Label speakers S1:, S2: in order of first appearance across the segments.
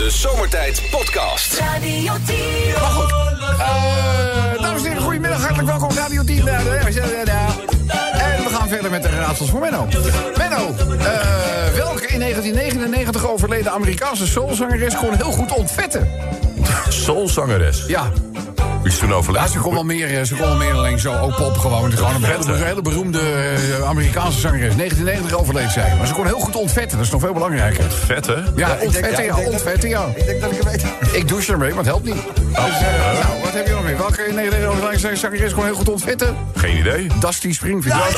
S1: De Zomertijd Podcast.
S2: Radio 10.
S3: Maar goed, eh, dames en heren, goedemiddag, hartelijk welkom op Radio 10. Eh, En we gaan verder met de raadsels voor Menno. Menno, eh, welke in 1999 overleden Amerikaanse soulzangeres kon heel goed ontvetten?
S4: Soulzangeres.
S3: Ja,
S4: Wie is toen
S3: ja
S4: overleden?
S3: ze kon wel meer, eh, ze kon wel meer alleen zo, ook pop gewoon. Gewoon een hele, een hele beroemde eh, Amerikaanse zangeres. 1990 overleed zij, maar ze kon heel goed ontvetten, dat is nog veel belangrijker.
S4: Vet, hè?
S3: Ja, ontvetten,
S5: ik
S3: ja,
S5: denk dat-
S3: ontvetten, ja.
S5: Ik denk dat ik het weet.
S3: Ik douche ermee, maar het helpt niet. Dus, eh, nou, wat heb je nog meer? Welke in 1990 overleden zangeres kon heel goed ontvetten?
S4: Geen idee.
S3: Dusty Springfield.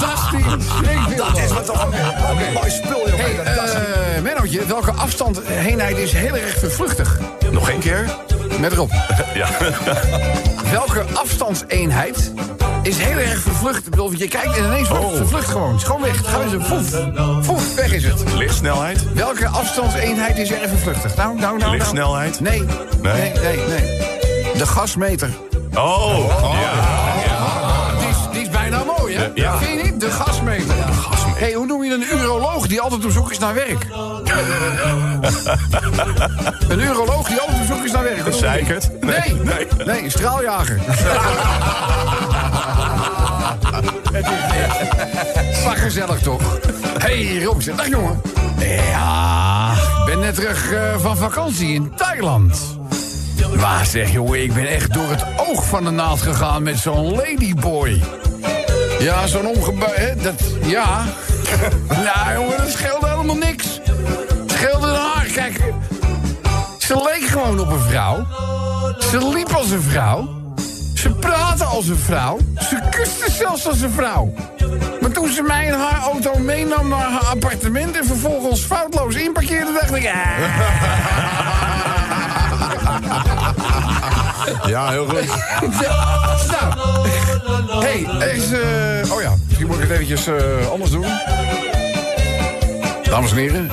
S3: Dusty Springfield.
S5: Dat is wat toch een mooi spul, joh.
S3: Hey, Mennootje, welke afstand heenheid is heel erg vervluchtig?
S4: Nog één keer?
S3: Met erop.
S4: Ja.
S3: Welke afstandseenheid is heel erg vervlucht? Ik bedoel, je kijkt en ineens wordt het
S4: Oh.
S3: vervlucht gewoon. Het is gewoon weg. Gaat eens poef. Poef, weg is het.
S4: Lichtsnelheid?
S3: Welke afstandseenheid is erg vervluchtig? Nou, nou, nou, nou.
S4: Lichtsnelheid?
S3: Nee.
S4: Nee?
S3: Nee, nee, nee. De gasmeter.
S4: Oh,
S3: Die is, die is bijna mooi, hè?
S4: Ja.
S3: Vind je niet? De gasmeter. Hey, hoe noem je een uroloog die altijd op zoek is naar werk? een uroloog die altijd op zoek is naar werk. Die?
S4: Zeikert?
S3: Nee,
S4: Nee.
S3: nee, een straaljager. Maar gezellig toch? hey, Robson. Dag jongen. Ja, ik ben net terug eh, van vakantie in Thailand. Maar zeg jongen, ik ben echt door het oog van de naald gegaan met zo'n ladyboy. Ja, zo'n omgebouwd, hè, dat, ja. nou jongen, dat scheelde helemaal niks. Het scheelde haar, kijk. Ze leek gewoon op een vrouw. Ze liep als een vrouw. Ze praatte als een vrouw. Ze kuste zelfs als een vrouw. Maar toen ze mij in haar auto meenam naar haar appartement... en vervolgens foutloos inparkeerde, dacht ik... "Ah."
S4: Ja, heel goed.
S3: nou, hey, is, eh, oh ja, misschien moet ik het eventjes eh, anders doen. Dames en heren,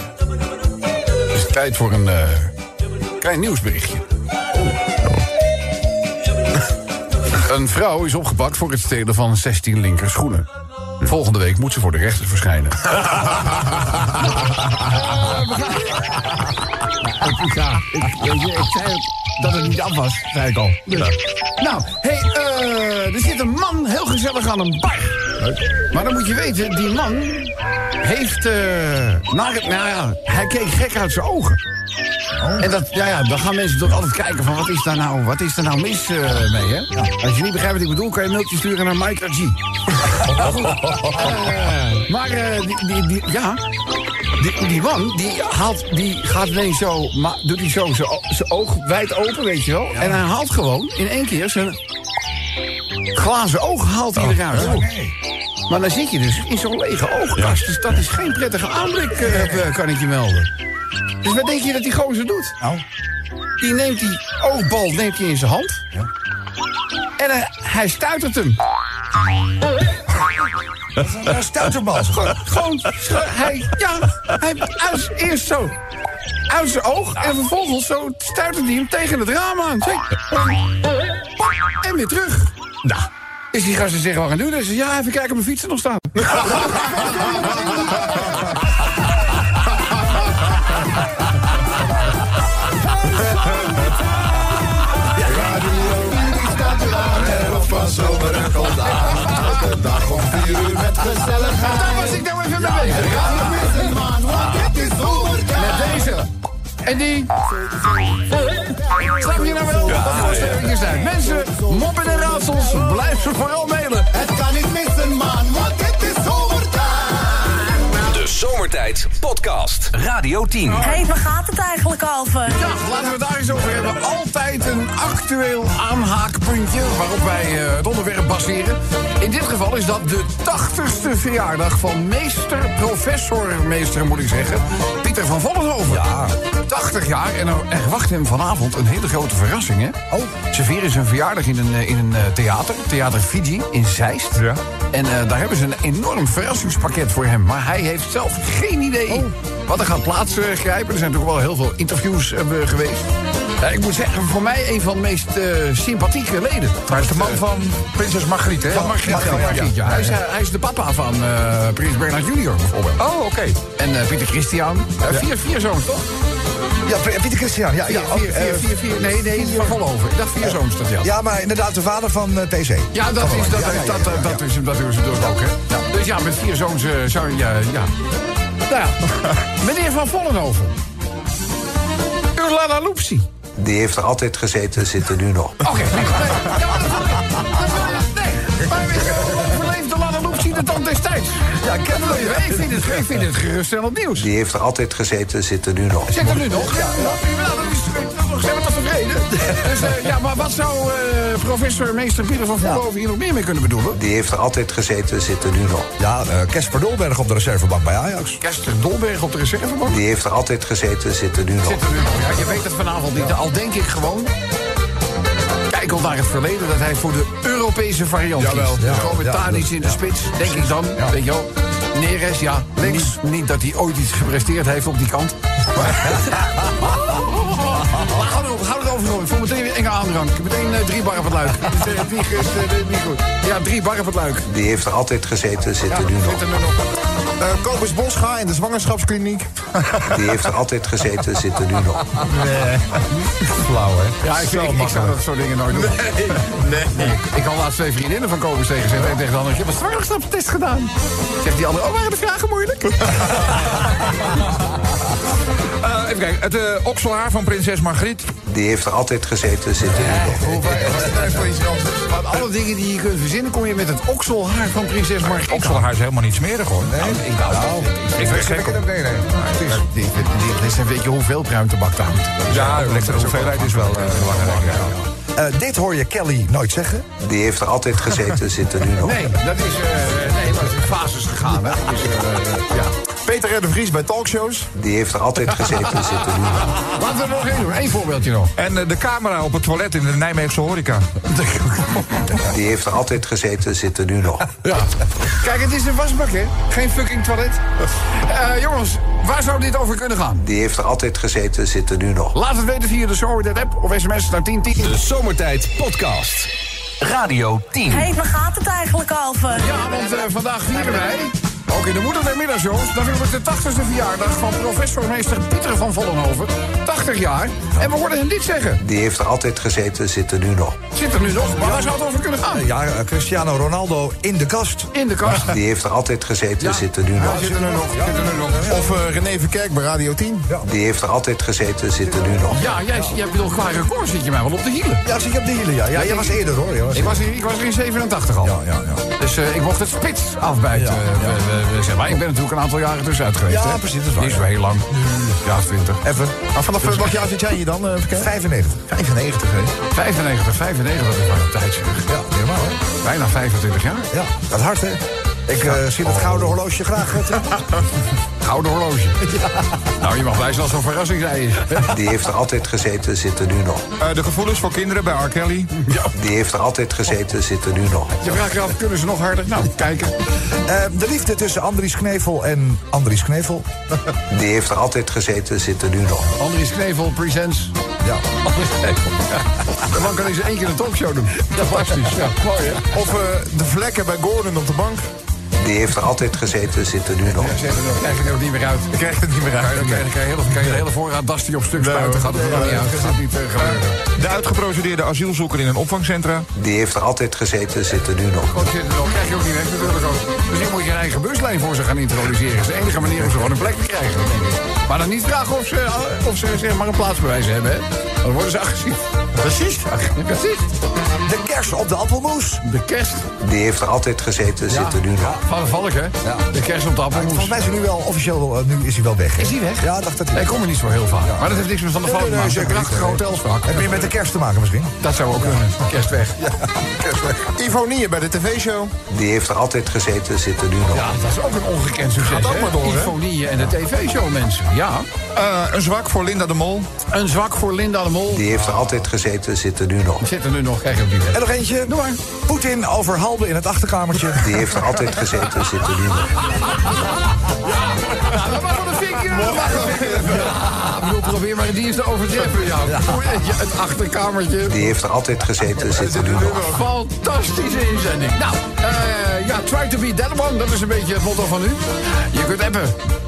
S3: het is tijd voor een eh, klein nieuwsberichtje. Een vrouw is opgepakt voor het stelen van 16 linker schoenen. Volgende week moet ze voor de rechter verschijnen. Ja, ik zei het, dat het niet af was, zei ik al. Dus. Nou, hey, eh, er zit een man heel gezellig aan een bar. Maar dan moet je weten, die man heeft... eh naar het, nou ja, hij keek gek uit zijn ogen. En dat, ja, ja, dan gaan mensen toch altijd kijken van wat is daar nou, wat is daar nou mis eh, mee, hè? Als je niet begrijpt wat ik bedoel, kan je een mailtje sturen naar Mike G. Eh, maar die, die, die, ja, die, die man, die, haalt, die gaat ineens zo, ma, doet hij zo zijn oog wijd open, weet je wel. En hij haalt gewoon in één keer zijn glazen oog haalt hij eruit. Maar dan zit je dus in zo'n lege oogkast. Dus dat is geen prettige aanblik, eh, eh, kan ik je melden. Dus wat denk je dat die gozer doet?
S5: Nou,
S3: Die neemt die oogbal neemt hij in zijn hand. En hij, hij stuitert hem.
S5: een stuiterbal.
S3: Gewoon, gewoon zo- hij, ja, hij uit, eerst zo uit zijn oog en vervolgens zo stuitert hij hem tegen het raam aan. Zo. En weer terug. Nou, is die gasten zeggen wat gaan doen? Zegt, ja, even kijken of mijn fietsen nog staan. was ik even mee bezig.
S5: Missen, man, want het is zomertijd.
S3: Met deze. En die. Snap je nou wel? Wat zijn. Mensen, moppen en raadsels, blijven vooral mailen.
S1: Podcast. Radio 10.
S2: Hé, hey, waar gaat het eigenlijk over?
S3: Ja, laten we het daar eens over hebben. Altijd een actueel aanhaakpuntje waarop wij eh, het onderwerp baseren. In dit geval is dat de 80ste verjaardag van meester, professor, meester moet ik zeggen, Pieter van Vollenhoven. Ja. 80 jaar en er, er wacht hem vanavond een hele grote verrassing, hè? Oh. Ze vieren zijn verjaardag in een, eh, in een eh, theater, Theater Fiji in Zeist.
S4: Ja.
S3: En eh, daar hebben ze een enorm verrassingspakket voor hem. Maar hij heeft zelf geen idee wat er gaat plaatsgrijpen. Er zijn natuurlijk wel heel veel interviews geweest. Ja, ik moet zeggen, voor mij een van de meest sympathieke leden.
S6: Het is de man van Prinses Margriet, hè?
S3: Van Margriet, Margriet, ja. Hij is, hij is de papa van Prins Bernhard Junior bijvoorbeeld.
S6: Oh, oké.
S3: En Pieter Christian. Vier, vier zoons, toch?
S7: Ja, Pieter Christian. Ja, ja,
S3: Vier, vier,
S7: eh,
S3: vier, vier. Nee, nee, van Volhoven. Ik dacht vier zoons dat had.
S7: ja, maar inderdaad de vader van eh, PC.
S3: Ja, dat is, dat,
S7: Ja, ja, ja,
S3: dat,
S7: ja,
S3: is dat is dus ook, hè? Dus ja, met vier zoons eh, zou je, ja, ja. Nou ja, meneer Van Vollenhoven. Urlana Loepsie.
S8: Die heeft er altijd gezeten, zit er nu nog.
S3: Oké, nee, nee. Ja, maar dat wil je. Dat wil je. Nee, maar overleefde Lana de dan destijds? Ja, ik ken het. Ik vind het, ik vind het geruststellend nieuws.
S8: Die heeft er altijd gezeten, zit er nu nog.
S3: Zit er nu nog? Ja, ja. dat is nog tevreden? Dus, eh, ja, maar wat zou eh, professor meester Pieter van Vollenhoven hier nog meer mee kunnen bedoelen?
S8: Die heeft er altijd gezeten, zit er nu nog.
S7: Ja, eh, Kesper Dolberg op de reservebank bij Ajax.
S3: Kester Dolberg op de reservebank?
S8: Die heeft er altijd gezeten, zit er nu nog.
S3: Zit er nu nog. Ja, je weet het vanavond niet. Al denk ik gewoon... Kijkend naar het verleden dat hij voor de Europese variant
S7: Jawel,
S3: kiest. Tadic
S7: dat-
S3: in de spits, denk ik dan. Weet je wel. Neres, ja. Niet, niet dat hij ooit iets gepresteerd heeft op die kant. Maar erover, hou hoor. Ik voel meteen enge aandrang. Meteen eh, drie bar op het luik. Dus, eh, die is niet goed. Ja, drie bar op het luik.
S8: Die heeft er altijd gezeten, zit
S3: Ja,
S8: er nu nog.
S3: zit er nu nog.
S6: Eh Kobus Bosga in de zwangerschapskliniek.
S8: Die heeft er altijd gezeten, zit er nu nog.
S6: Flauw, hè?
S3: Ja, ik, ik, ik zou dat soort dingen nooit doen. Nee, nee. Ik had laatst twee vriendinnen van Kobus tegen gezegd. En tegen de ander, je hebt een zwangerschapstest gedaan. Zegt die andere, oh, waren de vragen moeilijk?
S6: Eh, even kijken, het eh, okselhaar van prinses Margriet.
S8: Die heeft er altijd gezeten, zit er nu nog.
S3: Alle dingen die je kunt verzinnen, kom je met het okselhaar van prinses Margriet.
S6: Okselhaar is helemaal niet smerig, hoor. Nee,
S3: Ik nou,
S6: ik ben gek op.
S7: Nee, nee.
S3: is een beetje hoeveel pruimtebak daar hangt.
S6: Ja, de hoeveelheid is wel eh, belangrijk.
S7: Eh, dit hoor je Kelly nooit zeggen.
S8: Die heeft er altijd gezeten, zit er nu nog.
S3: Nee, dat is, eh nee, dat is in fases gegaan. Hè. Dus, ja.
S6: Peter R. de Vries bij talkshows.
S8: Die heeft er altijd gezeten, zit er nu nog.
S3: Laten we er nog één doen. Eén voorbeeldje nog.
S6: En eh, de camera op het toilet in de Nijmeegse horeca.
S8: Die heeft er altijd gezeten, zit er nu nog.
S3: Ja. Kijk, het is een wasbak, hè? Geen fucking toilet. Eh, jongens, waar zou dit over kunnen gaan?
S8: Die heeft er altijd gezeten, zit er nu nog.
S3: Laat het weten via de Zomertijd app of sms naar 1010.
S1: De Zomertijd Podcast. Radio 10.
S2: Hé, waar gaat het eigenlijk over?
S3: Ja, want eh, vandaag vieren wij, ook in de moeder der middagshows... natuurlijk de 80ste verjaardag van professormeester Pieter van Vollenhoven. 80 jaar. En we hoorden hem dit zeggen.
S8: Die heeft er altijd gezeten, zit er nu nog.
S3: Zit er nu nog, maar waar zou het over kunnen gaan?
S7: Ja, eh, Cristiano Ronaldo in de kast.
S3: In de kast.
S8: Die heeft er altijd gezeten, zit er nu
S3: Ja,
S8: nog.
S3: zit er nu nog, zit er nu nog.
S6: Of uh, René Verkerk bij Radio 10.
S8: Die heeft er altijd gezeten, zit er nu nog.
S3: Ja, jij, jij bedoelt qua record zit je mij wel op de hielen.
S7: Ja, zie je op de hielen, ja. Ja, jij was eerder, hoor. Was
S3: Ik was, er, ik was er in 87 al.
S7: Ja, ja, ja.
S3: Dus eh, ik mocht het spits afbijten.
S7: Ja,
S3: we- we- we- zeg maar. Ik ben natuurlijk een aantal jaren tussenuit geweest.
S7: Ja,
S3: hè.
S7: precies, dat is waar,
S3: Niet zo
S7: ja.
S3: heel lang. Ja, 20.
S7: Even.
S6: Maar vanaf uh, welk jaar zit jij hier dan, uh, Verkerk?
S7: 95.
S6: 95, hè?
S3: 95, 95, dat is maar een tijd zeg.
S7: Ja, helemaal, hè?
S3: Bijna 25 jaar.
S7: Ja, dat hard, hè? Ik eh, zie dat gouden horloge graag. eh.
S3: Gouden horloge. Nou, je mag blij zijn als het een verrassing zij is.
S8: Die heeft er altijd gezeten, zit er nu nog.
S6: Uh, de gevoelens voor kinderen bij R. Kelly.
S8: Die heeft er altijd gezeten, zit er nu nog.
S3: Je vraagt je af, kunnen ze nog harder? Nou, kijken.
S7: Eh, de liefde tussen Andries Knevel en Andries Knevel.
S8: Die heeft er altijd gezeten, zit er nu nog.
S3: Andries Knevel presents.
S7: Ja.
S3: Andries Knevel. Ja. Dan kan hij ze één keer een talkshow doen. Fantastisch. Ja, mooi hè?
S6: Of uh, de vlekken bij Gordon op de bank.
S8: Die heeft er altijd gezeten, zit er nu nog.
S3: Ja, nog, krijg je er ook niet meer uit.
S6: Ik krijg het niet meer
S3: Dan je,
S6: uit.
S3: dan kan je, dan je, je de hele voorraad das die op stuk spuiten. Gaat het er nog niet uit. Dat gaat niet eh, gebeuren.
S6: De uitgeprocedeerde asielzoeker in een opvangcentra.
S8: Die heeft er altijd gezeten, zit er nu nog.
S3: Gewoon zitten er nog, krijg je ook niet weg natuurlijk ook. Misschien moet je een eigen buslijn voor ze gaan introduceren. Dat is de enige manier om ze gewoon een plek te krijgen. Maar dan niet vragen of ze, of ze zeg maar een plaatsbewijs hebben. Hè. Dan worden ze agressief. Precies. Precies.
S7: De kers op de appelmoes.
S3: De kerst
S8: Die heeft er altijd gezeten, zit er nu nog.
S3: van de valk, hè? De kerst op de appelmoes.
S7: Volgens mij is hij nu wel officieel, eh, nu is hij wel weg. hè?
S3: Is hij weg?
S7: Ja, dacht dat
S3: Nee,
S7: hij
S3: ik kom er niet zo heel vaak. Maar dat heeft niks met van de valk te
S7: nee,
S3: maken. vaak.
S7: Heb je met de kerst te maken misschien?
S3: Dat zou ook kunnen. Kerst weg.
S6: Ivonie bij de tv-show.
S8: Die heeft er altijd gezeten, zit er nu nog.
S3: Ja, dat is ook een ongekend succes.
S6: Gaat ook maar door,
S3: en de tv-show, mensen. Ja.
S6: Uh, een zwak voor Linda de Mol.
S3: Een zwak voor Linda de Mol.
S8: Die heeft er altijd gezeten, zit er nu nog.
S3: Zit er nu nog, krijg je ook niet weg.
S7: En nog eentje.
S3: Doe maar.
S7: Poetin over Halbe in het achterkamertje.
S8: Die heeft er altijd gezeten, zit er nu nog.
S3: Ja, dat mag wel een vinkje. Ja, probeer maar die is te overtreffen. Ja. Ja, het achterkamertje.
S8: Die heeft er altijd gezeten, zit er nu nog.
S3: Fantastische inzending. Nou, eh, ja, try to be that one. Dat is een beetje het motto van u. Je kunt appen.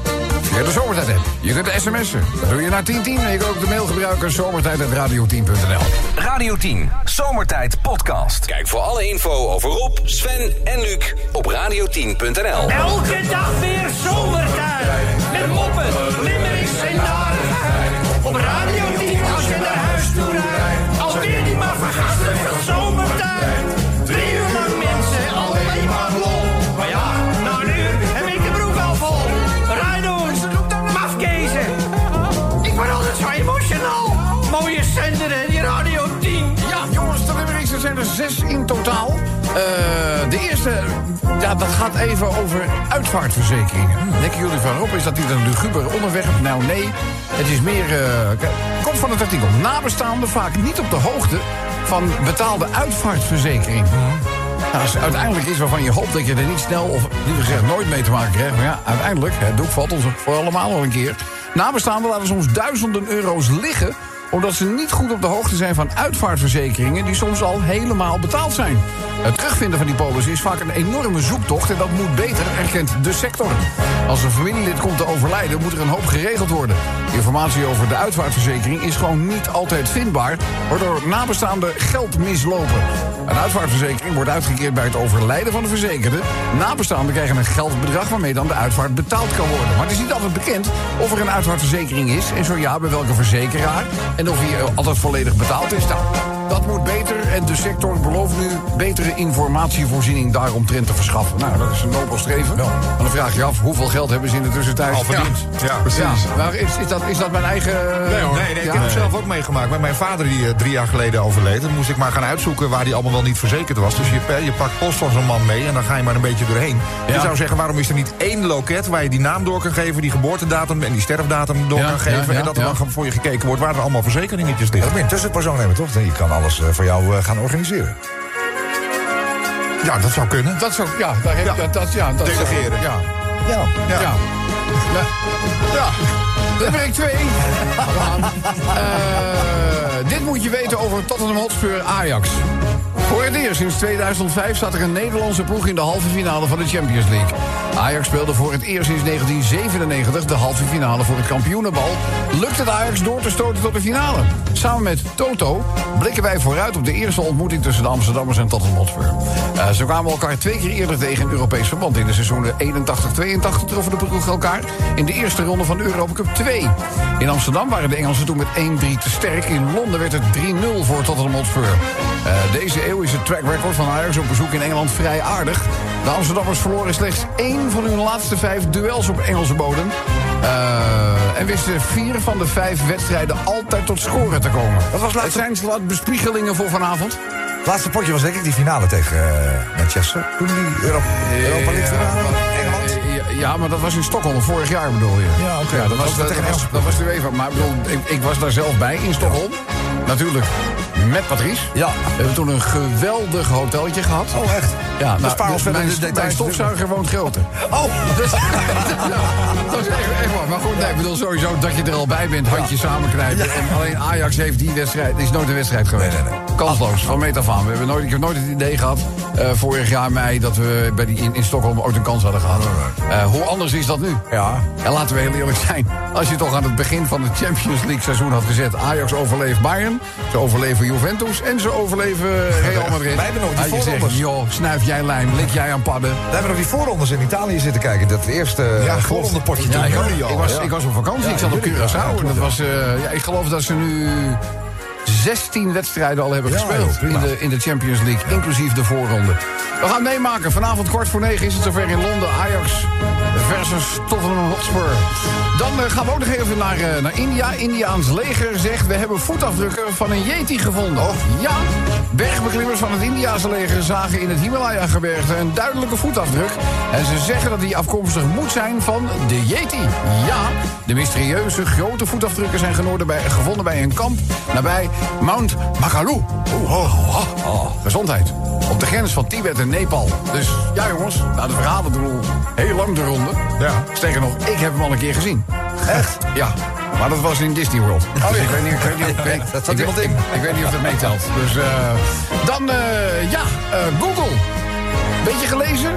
S3: Via de zomertijd. Je kunt sms'en. Dat doe je naar 1010. En je kan ook de mail gebruiken. Zomertijd.radio10.nl
S1: Radio 10, Zomertijd Podcast. Kijk voor alle info over Rob, Sven en Luc op radio10.nl.
S9: Elke dag weer zomertijd. Met moppen, limmerings en narigheid. Op Radio 10 als je naar huis toe rijdt. Alweer die maar vergasten
S3: zes in totaal. Eh, de eerste, ja, dat gaat even over uitvaartverzekeringen. Denken jullie van, Rob, is dat niet een luguber onderwerp? Nou, nee. Het is meer, kijk, komt van het artikel. Nabestaanden vaak niet op de hoogte van betaalde uitvaartverzekering. Nou, als uiteindelijk is waarvan je hoopt dat je er niet snel... of liever gezegd nooit mee te maken krijgt. Maar ja, uiteindelijk, het doek valt ons voor allemaal al een keer. Nabestaanden laten soms duizenden euro's liggen omdat ze niet goed op de hoogte zijn van uitvaartverzekeringen... die soms al helemaal betaald zijn. Het terugvinden van die polis is vaak een enorme zoektocht... en dat moet beter, erkent de sector. Als een familielid komt te overlijden, moet er een hoop geregeld worden. Informatie over de uitvaartverzekering is gewoon niet altijd vindbaar... waardoor nabestaanden geld mislopen. Een uitvaartverzekering wordt uitgekeerd bij het overlijden van de verzekerde. Nabestaanden krijgen een geldbedrag waarmee dan de uitvaart betaald kan worden. Maar het is niet altijd bekend of er een uitvaartverzekering is... en zo ja, bij welke verzekeraar en of die altijd volledig betaald is. Nou, dat moet beter en de sector belooft nu betere informatievoorziening daaromtrent te verschaffen. Nou, dat is een nobel streven. Maar dan vraag je af, hoeveel geld hebben ze in de tussentijd
S6: Al verdiend. Ja, precies.
S3: Ja, maar is, is, dat, is dat mijn eigen...
S6: Nee, hoor. nee, nee, ik
S3: Ja?
S6: heb het zelf ook meegemaakt. Met mijn vader die eh, drie jaar geleden overleed. Dan moest ik maar gaan uitzoeken waar die allemaal wel niet verzekerd was. Dus je, je pakt post van zo'n man mee en dan ga je maar een beetje doorheen. Je
S3: Ja.
S6: zou zeggen, waarom is er niet één loket waar je die naam door kan geven, die geboortedatum en die sterfdatum door
S3: Ja,
S6: kan geven.
S3: ja, ja,
S6: en dat er
S3: ja.
S6: dan voor je gekeken wordt waar er allemaal verzekeringetjes
S7: Dat
S6: liggen.
S7: ben je een tussenpersoon nemen, toch? Je kan alles eh, voor jou eh, gaan organiseren.
S6: Ja, dat zou kunnen.
S3: Dat ook, ja, daar heb,
S6: Ja.
S3: Dat, dat, ja, dat
S6: Delegeren.
S3: Ja.
S7: Ja.
S3: Ja. Ja. ja. Limerick 2. Gaan. Eh, dit moet je weten over Tottenham Hotspur Ajax. Voor het eerst sinds 2005 staat er een Nederlandse ploeg in de halve finale van de Champions League. Ajax speelde voor het eerst sinds 1997 de halve finale voor het kampioenenbal. Lukt het Ajax door te stoten tot de finale? Samen met Toto blikken wij vooruit op de eerste ontmoeting tussen de Amsterdammers en Tottenham Hotspur. Eh, ze kwamen elkaar twee keer eerder tegen in Europees verband. In de seizoenen 81-82 troffen de ploegen elkaar in de eerste ronde van de Europa Cup 2. In Amsterdam waren de Engelsen toen met 1-3 te sterk. In Londen werd het 3-0 voor Tottenham Hotspur. Eh, deze eeuw is het track record van Ajax op bezoek in Engeland vrij aardig. De Amsterdammers verloren slechts één van hun laatste vijf duels op Engelse bodem. Eh, en wisten vier van de vijf wedstrijden altijd tot scoren te komen.
S7: Wat was laatste-
S3: Het zijn bespiegelingen voor vanavond.
S7: Het laatste potje was denk ik die finale tegen eh, Manchester. Toen die Europa, Europa League finale. Engeland.
S3: Eh, ja, maar dat was in Stockholm, vorig jaar bedoel je.
S7: Ja, oké.
S3: dat,
S7: Dat
S3: was, dat, was, dat de UEFA. Maar ik, bedoel, ik, ik was daar zelf bij in Stockholm. Natuurlijk met Patrice.
S7: Ja.
S3: We hebben toen een geweldig hotelletje gehad.
S7: Oh, echt?
S3: Ja, nou,
S7: verder
S3: mijn, stofzuiger woont groter.
S7: Oh,
S3: Dus, ja, dat is echt, echt waar. Maar goed, nee, ik bedoel sowieso dat je er al bij bent, handje samenknijpen. En alleen Ajax heeft die wedstrijd, is nooit een wedstrijd geweest.
S7: Nee, nee, nee.
S3: Kansloos, van meet af aan. We hebben nooit, ik heb nooit het idee gehad, eh, vorig jaar mei, dat we bij die, in, in Stockholm ooit een kans hadden gehad. Eh, hoe anders is dat nu?
S7: Ja.
S3: En laten we heel eerlijk zijn. Als je toch aan het begin van het Champions League seizoen had gezet... Ajax overleeft Bayern, ze overleven Juventus en ze overleven Real Madrid.
S7: Wij hebben nog die voorrondes.
S3: joh, snuif jij lijm, lik jij aan padden.
S7: We hebben nog die voorrondes in Italië zitten kijken. Dat eerste
S6: Ja,
S7: ja,
S6: klopt.
S7: voorronde potje
S3: Ja,
S7: toen.
S3: ik, was, ik was op vakantie, ik zat op Curaçao.
S7: ja,
S3: en
S7: klopt,
S3: dat was, eh, ja, ik geloof dat ze nu 16 wedstrijden al hebben gespeeld in, de, in de Champions League, inclusief de voorronde. We gaan meemaken. Vanavond kwart voor negen is het zover in Londen. Ajax versus Tottenham Hotspur. Dan eh, gaan we ook nog even naar, eh, naar India. Indiaans leger zegt, we hebben voetafdrukken van een yeti gevonden. Ja, bergbeklimmers van het Indiaanse leger zagen in het Himalaya-gebergte een duidelijke voetafdruk. En ze zeggen dat die afkomstig moet zijn van de yeti. Ja, de mysterieuze grote voetafdrukken zijn bij, gevonden bij een kamp nabij Mount Makalu. Oh, oh, oh, gezondheid. Op de grens van Tibet en Nepal. Dus ja jongens, nou de verhalen doen al heel lang de ronde.
S6: Ja.
S3: Sterker nog, ik heb hem al een keer gezien. Echt? Ja. Maar dat was in Disney World. dus ik weet niet, ik weet niet, ik weet,
S7: Dat zat
S3: ik
S7: iemand
S3: weet-
S7: in.
S3: Ik, ik weet niet of dat meetelt. Dus eh, dan, eh, ja, eh, Google. Beetje gelezen?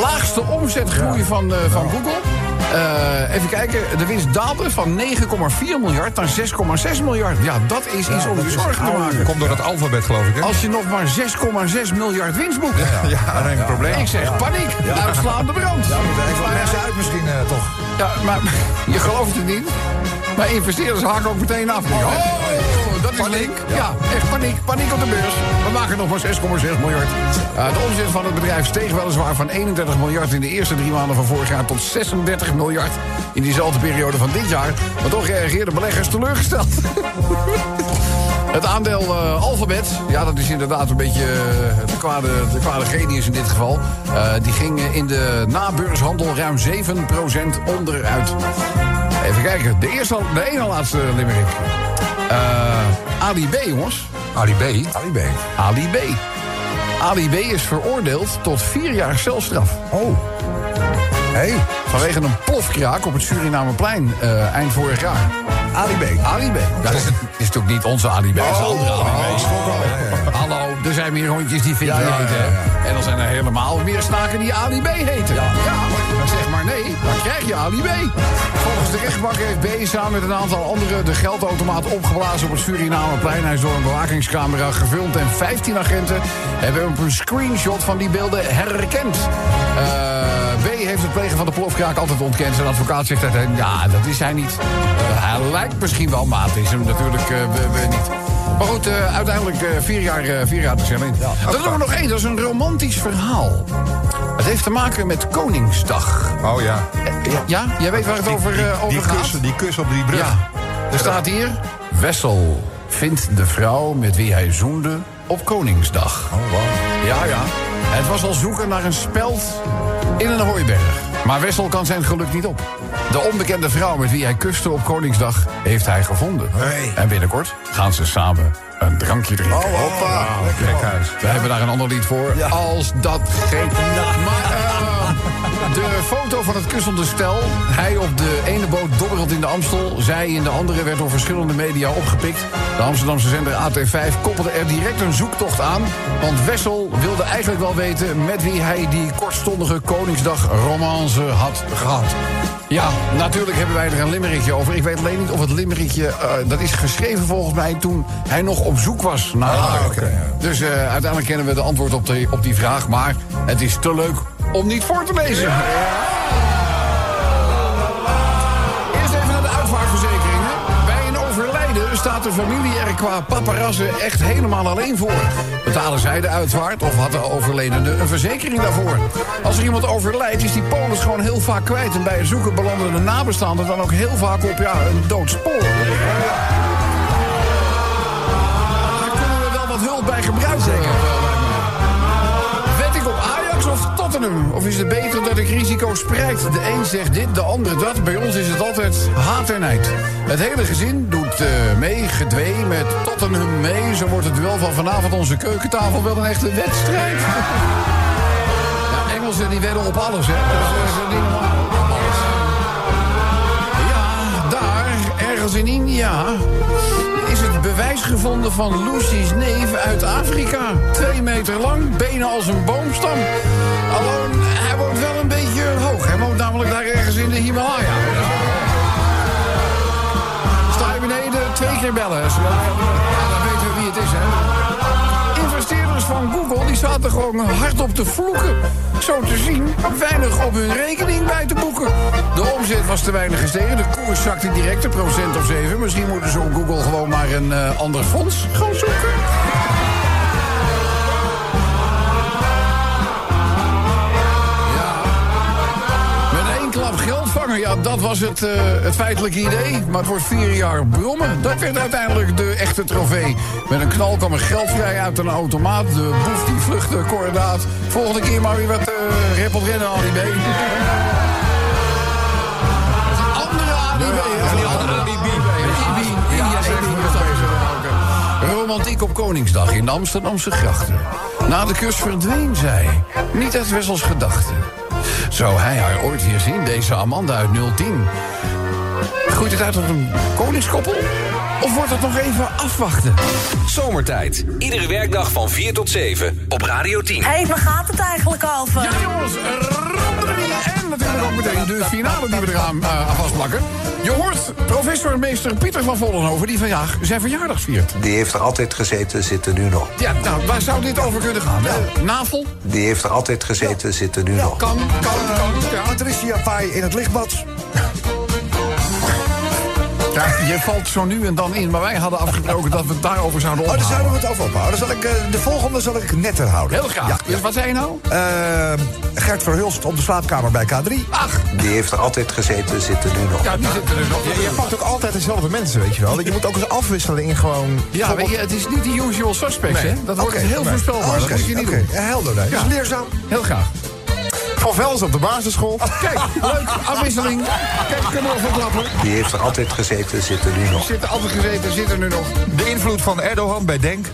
S3: Laagste omzetgroei van, van Google. Eh, even kijken, de winst daalde van 9,4 miljard naar 6,6 miljard. Ja, dat is iets om je zorgen te maken.
S6: Komt door dat alfabet, geloof ik, hè?
S3: Als je nog maar 6,6 miljard winst boekt.
S6: Ja, je een probleem.
S3: Ik zeg paniek, uitslaande brand.
S7: Even wat mensen uit misschien eh, toch.
S3: Ja, maar je gelooft het niet. Maar investeerders haken ook meteen af. Oh, dat is link. Ja, echt paniek. Paniek op de beurs. We maken nog maar 6,6 miljard. Uh, de omzet van het bedrijf steeg weliswaar van 31 miljard in de eerste drie maanden van vorig jaar tot 36 miljard in diezelfde periode van dit jaar. Maar toch reageerden beleggers teleurgesteld. Het aandeel eh, Alphabet, ja, dat is inderdaad een beetje eh, de, kwade, de kwade genius in dit geval. Eh, die ging in de nabeurshandel ruim 7% onderuit. Even kijken, de eerste, de ene laatste limerick. Eh Ali B, jongens.
S6: Ali B.
S7: Ali B.
S3: Ali B. Ali B is veroordeeld tot vier jaar celstraf.
S7: Oh. Hey,
S3: Vanwege een plofkraak op het Surinameplein eh, eind vorig jaar.
S7: Ali B.
S3: Ali B. Dat is, is natuurlijk niet onze Ali B, dat is een andere Ali B. Hallo, er zijn meer hondjes die
S7: ja,
S3: heten. En dan zijn er helemaal meer snaken die Ali B heten. Ja, zeg maar nee, dan krijg je Ali B. Volgens de rechtbank heeft B samen met een aantal anderen de geldautomaat opgeblazen op het Surinameplein. Hij is door een bewakingscamera gefilmd en 15 agenten hebben op een screenshot van die beelden herkend. Eh, B heeft het plegen van de plofkraak altijd ontkend. Zijn advocaat zegt dat hij, ja, dat is hij niet. Eh, hij lijkt misschien wel, maar het is hem natuurlijk eh, niet. Maar goed, eh, uiteindelijk vier, jaar, vier jaar de cel in. Dan doen we nog één, dat is een romantisch verhaal. Het heeft te maken met Koningsdag.
S6: Oh ja.
S3: Ja, ja, jij weet waar het over,
S6: Die, die,
S3: over gaat?
S6: kus, die kus op die brug.
S3: Ja, er staat hier... Wessel vindt de vrouw met wie hij zoende op Koningsdag.
S7: Oh, wow.
S3: Ja, ja. Het was al zoeken naar een speld in een hooiberg. Maar Wessel kan zijn geluk niet op. De onbekende vrouw met wie hij kuste op Koningsdag heeft hij gevonden.
S7: Hey.
S3: En binnenkort gaan ze samen een drankje drinken.
S7: Oh, hoppa. Lekker
S3: Kijk
S7: man.
S3: uit. We hebben daar een ander lied voor.
S7: Ja.
S3: Als dat geen... Maar de foto van het kussende stel. Hij op de ene boot dobbert in de Amstel. Zij in de andere werd door verschillende media opgepikt. De Amsterdamse zender AT5 koppelde er direct een zoektocht aan. Want Wessel wilde eigenlijk wel weten... met wie hij die kortstondige Koningsdag romance had gehad. Ja, natuurlijk hebben wij er een limmerikje over. Ik weet alleen niet of het limmerikje... eh, dat is geschreven volgens mij toen hij nog op zoek was naar haar.
S7: ja.
S3: Dus eh, uiteindelijk kennen we de antwoord op, de, op die vraag. Maar het is te leuk om niet voor te lezen. Eerst even naar de uitvaartverzekeringen. Bij een overlijden staat de familie er qua paparazzen echt helemaal alleen voor. Betalen zij de uitvaart of had de overledene een verzekering daarvoor? Als er iemand overlijdt is die polis gewoon heel vaak kwijt. En bij het zoeken belanden de nabestaanden dan ook heel vaak op ja, een dood spoor. Daar kunnen we wel wat hulp bij gebruiken. Zeker. Of Tottenham? Of is het beter dat ik risico spreid? De een zegt dit, de ander dat. Bij ons is het altijd haat en. Het hele gezin doet eh, mee, gedwee met Tottenham mee. Zo wordt het duel van vanavond onze keukentafel wel een echte wedstrijd. Ja, Engelsen die wedden op alles, hè. Eh. Ja, daar, ergens in India, bewijs gevonden van Lucy's neef uit Afrika. Twee meter lang, benen als een boomstam. Alleen, hij woont wel een beetje hoog. Hij woont namelijk daar ergens in de Himalaya. Sta je beneden, twee keer bellen. Ja, dan weten we wie het is, hè. Investeerders van Google die zaten gewoon hardop te vloeken. Zo te zien, weinig op hun rekening bij te boeken. De omzet was te weinig gestegen, de koers zakte direct een procent of zeven. Misschien moeten ze op Google gewoon maar een eh, ander fonds gaan zoeken. Ja. Met één klap geld vangen, ja, dat was het, eh, het feitelijke idee. Maar wordt vier jaar brommen. Dat werd uiteindelijk de echte trofee. Met een knal kwam er geld vrij uit een automaat. De boef die vluchtte, kordaat. Volgende keer maar weer wat uh, reppelt rennen, Romantiek op Koningsdag in de Amsterdamse grachten. Na de kus verdween zij, niet uit Wessels gedachten. Zou hij haar ooit weer zien, deze Amanda uit 010? Groeit het uit tot een koningskoppel? Of wordt het nog even afwachten?
S1: Zomertijd. Iedere werkdag van 4 tot 7 op Radio 10.
S2: Hé, hey, waar gaat het eigenlijk over?
S3: Ja, jongens. En natuurlijk ook meteen de finale die we eraan eh, aan vastplakken. Je hoort professor meester Pieter van Vollenhoven... die vandaag zijn verjaardag viert.
S8: Die heeft er altijd gezeten, zit er nu nog.
S3: Ja, nou, waar zou dit over kunnen gaan? hè? Navel?
S8: Die heeft er altijd gezeten, zit er nu nog.
S3: Kan, kan, kan. Ja.
S7: Patricia Pai in het lichtbad.
S3: Ja, je valt zo nu en dan in, maar wij hadden afgesproken dat we het daarover zouden
S7: Oh, daar
S3: ophouden.
S7: zouden we het over ophouden. Dan zal ik, eh, de volgende zal ik netter houden.
S3: Heel graag.
S7: Ja,
S3: Dus wat zei je nou?
S7: Eh, Gert Verhulst op de slaapkamer bij K3.
S3: Ach,
S8: Die heeft er altijd gezeten, zit er nu nog.
S3: ja, die zitten er nog.
S6: Je pakt ook altijd dezelfde mensen, weet je wel. Je moet ook eens afwisselen in gewoon...
S3: Ja, weet je, het is niet de usual suspects,
S6: Nee.
S3: hè? Dat wordt heel
S7: nee.
S3: voorspelbaar. Dat
S7: Oké,
S3: moet je niet
S7: oké.
S3: doen.
S7: Helder, nee.
S3: Ja.
S7: Dus leerzaam.
S3: Heel graag.
S6: Van Vels op de basisschool.
S3: Kijk, leuk, afwisseling. Kijk, kunnen we van klappen.
S8: Die heeft er altijd gezeten, zit er nu nog.
S3: Zit er altijd gezeten, zit er nu nog.
S6: De invloed van Erdogan bij Denk.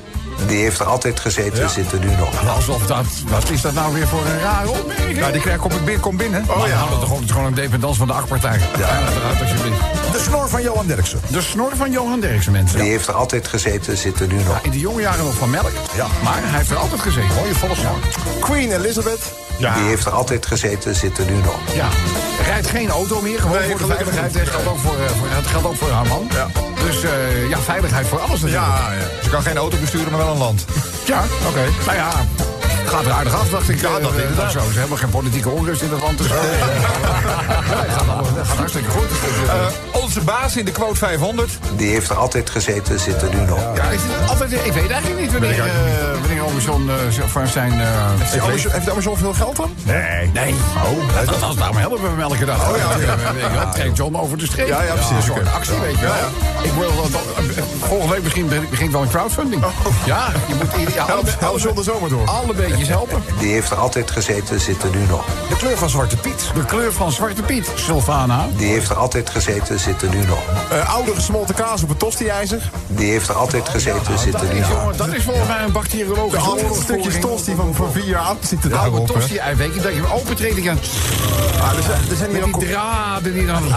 S8: Die heeft er altijd gezeten, zit er nu nog.
S3: Alsof dat, wat is dat nou weer voor een rare opmerking?
S6: Ja, die krijg, kom, ik binnen, kom binnen.
S3: Oh ja, dat is gewoon, het is gewoon een dependance van de achtpartij. Ja, uiteraard, alsjeblieft.
S7: De snor van Johan Derksen.
S3: De snor van Johan Derksen, mensen.
S8: Die heeft er altijd gezeten, zit er nu nog.
S3: In de jonge jaren nog van melk. Ja. Maar hij heeft er altijd gezeten. Mooie volksnaam.
S6: Queen Elizabeth. Ja.
S8: Die heeft er altijd gezeten, zit er nu nog.
S3: Ja. Rijdt geen auto meer, gewoon
S6: Nee,
S3: voor de veiligheid. Dat geldt ook voor, eh, voor, dat geldt ook voor haar man.
S6: Ja.
S3: Dus eh, ja, veiligheid voor alles natuurlijk.
S6: Ja, ja. Ze kan geen auto besturen, maar wel een land.
S3: Ja, oké. Nou ja, het gaat er aardig af, dacht ik.
S6: Ja, dat
S3: eh,
S6: inderdaad.
S3: zo. Ze hebben geen politieke onrust in het land. Dus, ja, het gaat, hartstikke goed. Eh,
S6: onze baas in de quote 500.
S8: Die heeft er altijd gezeten, zit er nu nog.
S3: ja, is het altijd, ik weet eigenlijk niet wanneer, eh wanneer Amazon zo- van zijn... eh,
S6: Heeft Amazon, heeft Amazon veel geld dan?
S3: Nee. Nee. Oh, dat, dat, daarom helpen we hem elke dag. Oh ja, ja. Trekt John over de streep.
S6: Ja, ja, precies.
S3: Een soort
S6: Oké.
S3: actie, weet je wel. Ik wil, volgende week misschien begint wel een crowdfunding. Ja, je moet ja, alle,
S6: Help, help de zomer door.
S3: alle helpen.
S8: Die heeft er altijd gezeten, zit er nu nog.
S7: De kleur van Zwarte Piet.
S3: De kleur van Zwarte Piet, Sylvana.
S8: Die heeft er altijd gezeten, zit er nu nog.
S6: Eh, oude gesmolten kaas op een tosti-ijzer.
S8: Die heeft er altijd gezeten, zit er nu nog.
S3: Jongen, dat is volgens mij een bacteriologische
S6: Oude
S3: oorlogsvoering.
S6: stukjes tosti van, van vier jaar oud zitten
S3: Oude
S6: daarop. hè.
S3: tosti weet je, dat je hem opentreedt en
S6: Ah, er zijn, er zijn hier ook
S3: die draden die dan...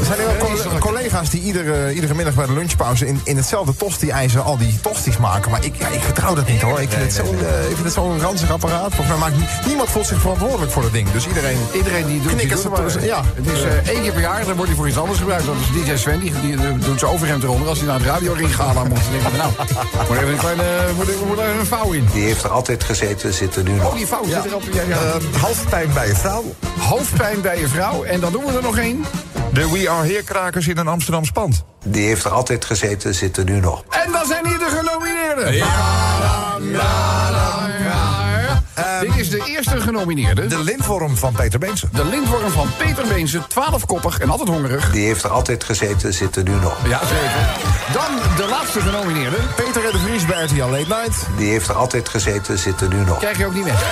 S6: Er zijn hier ook collega's die iedere, iedere middag bij de lunchpauze in, in hetzelfde tosti-ijzer al die tosties maken. Maar ik, ja, ik vertrouw dat niet hoor. Ik vind het zo'n eh, ik vind het zo'n ranzig apparaat. Volgens mij maakt nie- niemand voelt zich verantwoordelijk voor dat ding. Dus iedereen...
S3: Iedereen die doet, die het maar.
S6: ja.
S3: Het is eh, één keer per jaar, dan wordt hij voor iets anders gebruikt. Dat is DJ Sven, die, die, eh, doet zijn overhemd eronder. Als hij naar het radioring gaat, dan moet hij denken, nou, moet even een kleine, moet, er- moet er een vouw in.
S8: Die heeft er altijd gezeten, zit er nu
S3: Oh,
S8: nog.
S3: die vouw zit erop. Ja, ja.
S7: Eh, hoofdpijn bij je vrouw.
S3: Hoofdpijn bij je vrouw. En dan doen we er nog één.
S6: De We Are Here krakers in een Amsterdam pand.
S8: Die heeft er altijd gezeten, zit er nu nog.
S3: En dan zijn hier de genomineerden. Ja, Dit is de eerste genomineerde.
S7: De lintworm van Peter Beense.
S3: De lintworm van Peter Beense, 12-koppig en altijd hongerig.
S8: Die heeft er altijd gezeten, zit er nu nog.
S3: Ja, zeker. Dan de laatste genomineerde.
S6: Peter en de Vries bij RTL Late Night.
S8: Die heeft er altijd gezeten, zit er nu nog.
S3: Krijg je ook niet weg.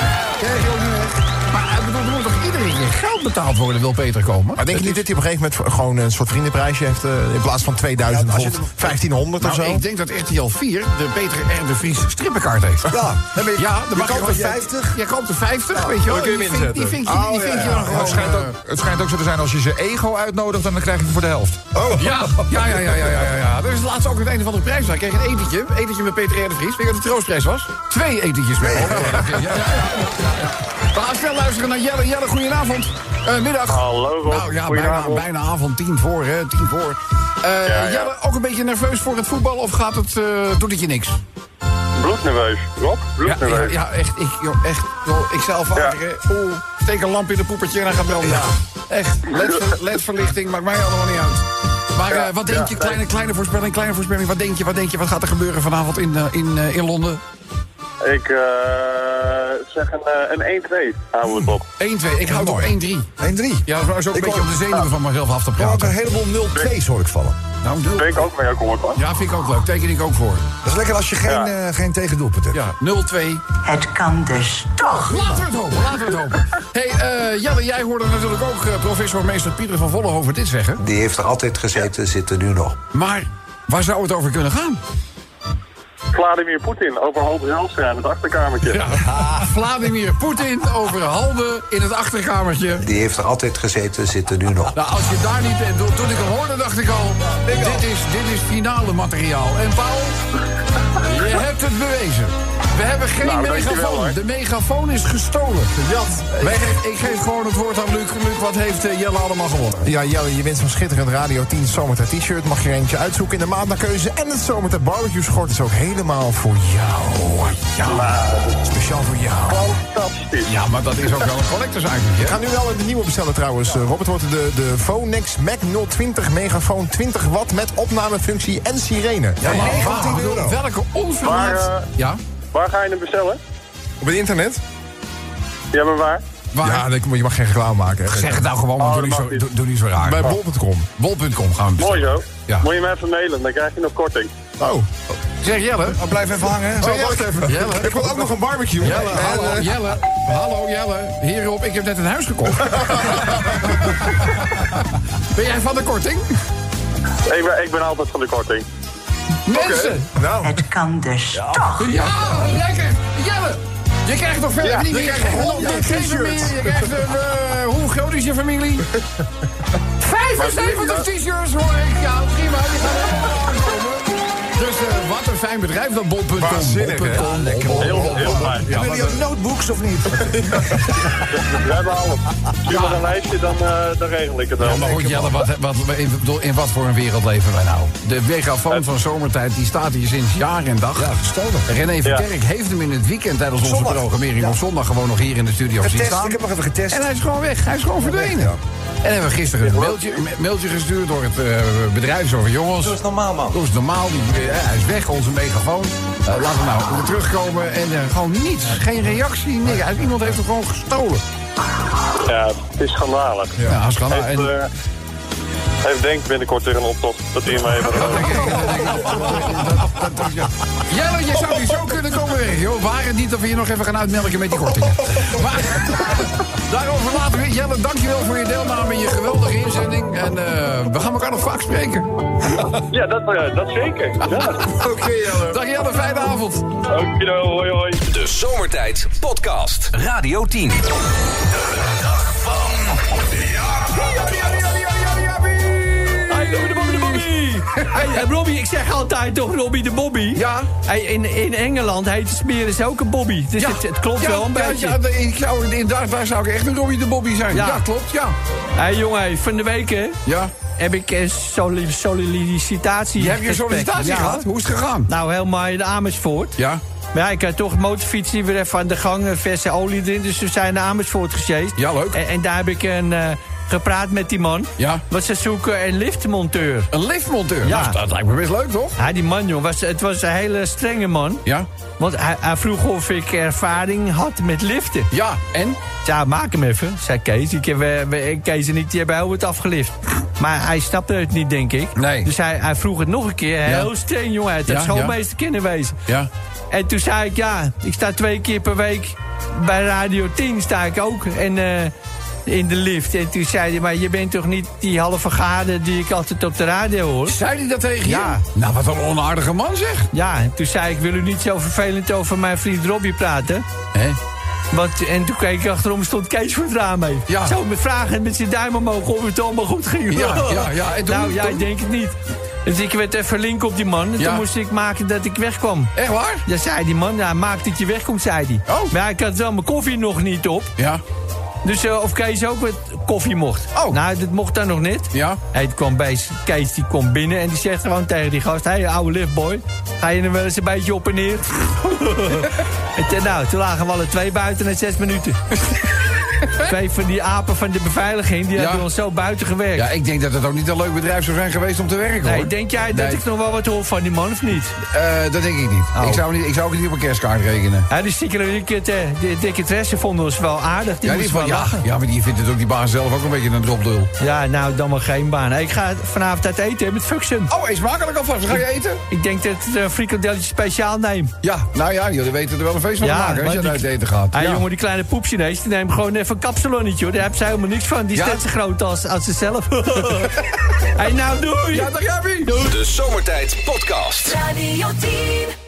S3: Geld betaald worden, wil Peter komen?
S6: Maar denk je niet dat hij op een gegeven moment gewoon een soort vriendenprijsje heeft... eh, in plaats van 2000,
S7: Ja, als je-
S6: bijvoorbeeld 1500 of
S3: Nou,
S6: zo?
S3: ik denk dat RTL 4 de Peter R. de Vries strippenkaart heeft.
S7: Ja, dan ben je-
S3: Ja,
S7: je
S3: dan mag
S7: koopt
S3: je
S7: er
S3: gewoon-
S7: 50.
S3: Je koopt er 50, weet je wel.
S6: je
S3: Die vind- Die
S6: inzetten.
S3: vind je, die
S6: Oh,
S3: vind
S6: ja,
S3: je
S6: ja.
S3: dan gewoon...
S6: het, schijnt
S3: eh,
S6: ook, het schijnt ook zo te zijn als je ze ego uitnodigt... dan krijg je hem voor de helft.
S3: Ja, ja, ja, ja, ja, ja, ja, ja. Er is laatst ook het einde van de prijs. Ik kreeg een etentje. Etentje met Peter R. de Vries. Weet je wat de troostprijs was? Twee etentjes mee. Ja, ja, ja, ja. We gaan snel luisteren naar Jelle. Jelle, goedenavond. Eh, middag.
S10: Hallo Rob,
S3: Nou ja, bijna, avond. Tien voor, hè. Tien voor. Eh,
S10: Ja, ja.
S3: Jelle, ook een beetje nerveus voor het voetbal? Of gaat het, eh, doet het je niks?
S10: Bloednerveus. Rob, bloednerveus.
S3: ja, ja, echt. Ik, joh, echt joh, ik zelf. Oeh, steek een lamp in de poepertje en dan gaat branden. Echt. LED- LED-verlichting maakt mij allemaal niet uit. Maar
S10: Ja,
S3: wat denk
S10: ja,
S3: je? Kleine, kleine voorspelling, kleine voorspelling. Wat denk je? Wat denk je? Wat gaat er gebeuren vanavond in, in, in Londen?
S10: Ik eh, zeg een, eh, een 1-2. Houden we het op.
S3: 1-2. Ik hou toch 1-3.
S7: 1-3.
S3: Ja, dat is ook een
S7: Ik
S3: beetje om de zenuwen van mezelf af te
S7: Er ook een
S3: praten.
S7: heleboel 0-2's hoor ik vallen.
S3: Nou, doe.
S10: Ben ik ook mee akkoord hoor.
S3: Ja, vind ik ook leuk. Teken ik ook voor.
S7: Dat is lekker als je geen,
S10: Ja.
S7: eh, geen tegendoelpunt hebt.
S3: Ja, 0-2.
S2: Het kan dus toch.
S3: Laten we het hopen, laten we het hopen. hey, eh, Jelle, jij hoorde natuurlijk ook eh, professor meester Pieter van Vollenhoven dit zeggen.
S8: Die heeft er altijd gezeten, zit er nu nog.
S3: Maar waar zou het over kunnen gaan?
S10: Vladimir Poetin over Halbe Zijlstra in het achterkamertje.
S3: Ja. Vladimir Poetin over Halde in het achterkamertje.
S8: Die heeft er altijd gezeten, zit er nu nog.
S3: Nou, als je daar niet... en Toen toen ik hem hoorde, dacht ik al... Dit is, dit is finale materiaal. En Paul, je hebt het bewezen. We hebben geen
S10: Nou,
S3: megafoon. De megafoon is gestolen.
S6: Jat.
S3: Ik geef, ik geef gewoon het woord aan Luc. Luc, wat heeft eh, Jelle allemaal gewonnen?
S6: Ja, Jelle, je wint zo'n schitterend Radio 10 Zomertijd t-shirt. Mag je er eentje uitzoeken in de maand naar keuze. En het Zomertijd barbecue schort is ook helemaal voor jou. Ja, speciaal voor jou.
S10: Fantastisch.
S3: Ja, maar dat is ook wel een collectors item,
S6: Ik ga nu wel de nieuwe bestellen trouwens. Eh, Robert wordt de, de Phonex Mac 020 megafoon 20 watt met opnamefunctie en sirene.
S3: Ja, maar
S6: 19
S3: waar-
S6: euro.
S3: welke onverwacht...
S10: Eh,
S3: ja?
S10: Waar ga je hem bestellen?
S6: Op het internet?
S10: Ja, maar waar?
S3: Waar?
S6: Ja, je mag geen reclame maken. hè.
S3: Zeg het nou gewoon, maar
S10: Oh,
S3: doe, niet zo,
S10: niet.
S3: doe, doe niet zo raar.
S6: Bij bol.com.
S3: Bol.com gaan we
S10: Mooi zo.
S3: Ja.
S10: Moet je me even mailen, dan krijg je nog korting.
S6: Oh,
S3: Zeg Jelle.
S7: Oh, blijf even hangen.
S6: oh wacht even.
S3: Jelle.
S6: Ik wil ook nog een barbecue.
S3: Jelle,
S6: En,
S3: hallo, Jelle. Hallo, Jelle. Hierop, ik heb net een huis gekocht. ben jij van de korting?
S10: Ik ben, ik ben altijd van de korting.
S3: Mensen!
S6: nou,
S2: Het kan dus toch.
S3: Ja, lekker! Jelle! Je krijgt nog verder
S6: Ja,
S3: niet
S6: je
S3: meer.
S6: krijgt
S3: Je
S6: 100
S3: krijgt geen
S6: t-shirts.
S3: meer. Je krijgt een... eh, hoe groot is je familie? 75 t-shirts hoor ik. Ja, prima. Die gaan. Dus eh, wat een fijn bedrijf dat bol.com.
S6: Waanzinnig, hè?
S3: Bol.com.
S10: Heel, heel fijn.
S3: Ja,
S7: jullie ook notebooks of niet?
S10: We hebben alles. Stuur maar een lijstje, dan, eh, dan regel ik het wel.
S3: Ja, maar goed, Jelle, wat, wat, in, in wat voor een wereld leven wij nou? De megafoon van zomertijd die staat hier sinds jaar en dag.
S7: Ja, gestolen.
S3: René Verkerk heeft hem in het weekend tijdens onze
S7: Zondag.
S3: programmering
S7: Ja.
S3: op zondag gewoon nog hier in de studio zien staan.
S7: ik heb nog even getest.
S3: En hij is gewoon weg. Hij is gewoon verdwenen. En hebben we gisteren een mailtje, mailtje gestuurd door het eh, bedrijf. Zo van jongens. Dat is normaal, man. Dat is normaal. Die, eh, hij is weg, onze megafoon. Eh, laten we nou weer terugkomen. En eh, gewoon niets. Geen reactie, niks. Iemand heeft hem gewoon gestolen.
S10: Ja, het is schandalig.
S3: Ja, kan.
S10: Heeft,
S3: En,
S10: heeft Denk binnenkort weer een optocht dat hij hem even...
S3: Jelle, je zou hier zo kunnen komen weg, joh. Waar het niet dat we je nog even gaan uitmelken met die kortingen. Maar daarover later weer. Jelle, dankjewel voor je deelname en je geweldige inzending. En eh, we gaan elkaar nog vaak spreken.
S10: Ja, dat, eh, dat zeker. Ja.
S6: Oké, Jelle.
S3: Dag Jelle, fijne avond.
S10: Oké, hoi hoi.
S1: De Zomertijd Podcast. Radio 10.
S9: Hey, Robbie, ik zeg altijd toch Robbie de Bobby.
S3: Ja.
S9: In, in Engeland heet de smeren ze ook een Bobby. Dus het, het klopt
S3: ja,
S9: wel een
S3: ja,
S9: beetje.
S3: Ja, ik zou, in, daar, daar zou ik echt een Robbie de Bobby zijn. Ja,
S9: Ja.
S3: klopt, ja.
S9: Hey, jongen, van de week hè,
S3: Ja.
S9: heb ik een soli- sollicitatie
S3: Je hebt je sollicitatie
S9: Ja.
S3: gehad? Hoe is het gegaan?
S9: Nou, helemaal in Amersfoort.
S3: Ja.
S9: Maar ja, ik had toch het motorfietsje weer even aan de gang, een verse olie erin. Dus we zijn naar Amersfoort gesjeest.
S3: Ja, leuk.
S9: En, en daar heb ik een, eh, gepraat met die man.
S3: Ja.
S9: Want ze zoeken een liftmonteur.
S3: Een liftmonteur.
S9: Ja.
S3: Nou, dat lijkt me best leuk, toch?
S9: Ja, die man, joh, was, het was een hele strenge man.
S3: Ja.
S9: Want hij, hij vroeg of ik ervaring had met liften.
S3: Ja, en?
S9: Ja, maak hem even, zei Kees. Ik heb, eh, we- Kees en ik die hebben heel wat afgelift. Maar hij snapte het niet, denk ik.
S3: Nee.
S9: Dus hij, hij vroeg het nog een keer. Heel streng, jongen. Het
S3: Ja,
S9: schoolmeester kunnen wezen.
S3: Ja.
S9: En toen zei ik, ja, ik sta twee keer per week bij Radio 10 sta ik ook. En eh, in de lift. En toen zei hij, maar je bent toch niet die halve gade die ik altijd op de radio hoor?
S3: Zei hij dat tegen je?
S9: Ja.
S3: Nou, wat een onaardige man, zeg.
S9: Ja, en toen zei ik, wil u niet zo vervelend over mijn vriend Robbie praten?
S3: Hé?
S9: Want, en toen keek ik achterom, stond Kees voor het raam mee.
S3: Ja.
S9: Zo met vragen met zijn duim omhoog of het allemaal goed ging.
S3: Ja, ja, ja. En toen-
S9: nou ja,
S3: toen-
S9: ik denk het niet. Dus ik werd even link op die man. En
S3: Ja.
S9: toen moest ik maken dat ik wegkwam.
S3: Echt waar?
S9: Ja, zei die man. Ja, maak dat je wegkomt, zei hij.
S3: Oh.
S9: Maar ik had wel mijn koffie nog niet op.
S3: Ja.
S9: Dus eh, of Kees ook wat koffie mocht.
S3: Oh.
S9: Nou, dat mocht dan nog net.
S3: Ja.
S9: Hij kwam bij Kees, die komt binnen en die zegt gewoon tegen die gast... Hé, hey, oude liftboy, ga je er wel eens een beetje op en neer? en nou, toen lagen we alle twee buiten na zes minuten. twee van die apen van de beveiliging, die hebben ons zo buiten gewerkt.
S3: Ja, ik denk dat het ook niet een leuk bedrijf zou zijn geweest om te werken,
S9: nee,
S3: hoor.
S9: denk jij dat
S3: Nee.
S9: ik nog wel wat hoor van die man of niet?
S3: Eh, dat denk ik niet.
S9: Oh.
S3: Ik, zou niet. ik zou ook niet op een kerstkaart rekenen.
S9: Ja, die stiekere de dikke tressen vonden ons wel aardig. Die
S3: ja, die ja, ja, maar die vindt het ook die baas zelf ook een beetje een dropdul.
S9: Ja, nou, dan maar geen baan. Ik ga vanavond uit eten met Fuxen.
S3: Oh, eet smakelijk alvast. Ga je eten?
S9: Ik denk dat ik een frikandelletje speciaal neem.
S3: Ja, nou ja, jullie weten er wel een feest van te maken als je uit eten gaat.
S9: Ah,
S3: ja.
S9: jongen, die kleine poepchinees, die neemt gewoon even een kapsalonnetje, hoor. Daar hebben ze helemaal niks van. Die is
S3: Ja?
S9: net zo groot als, als ze zelf. hey, nou, doei!
S3: Ja, dag Jaapie.
S1: De Zomertijd Podcast.
S2: Radio 10.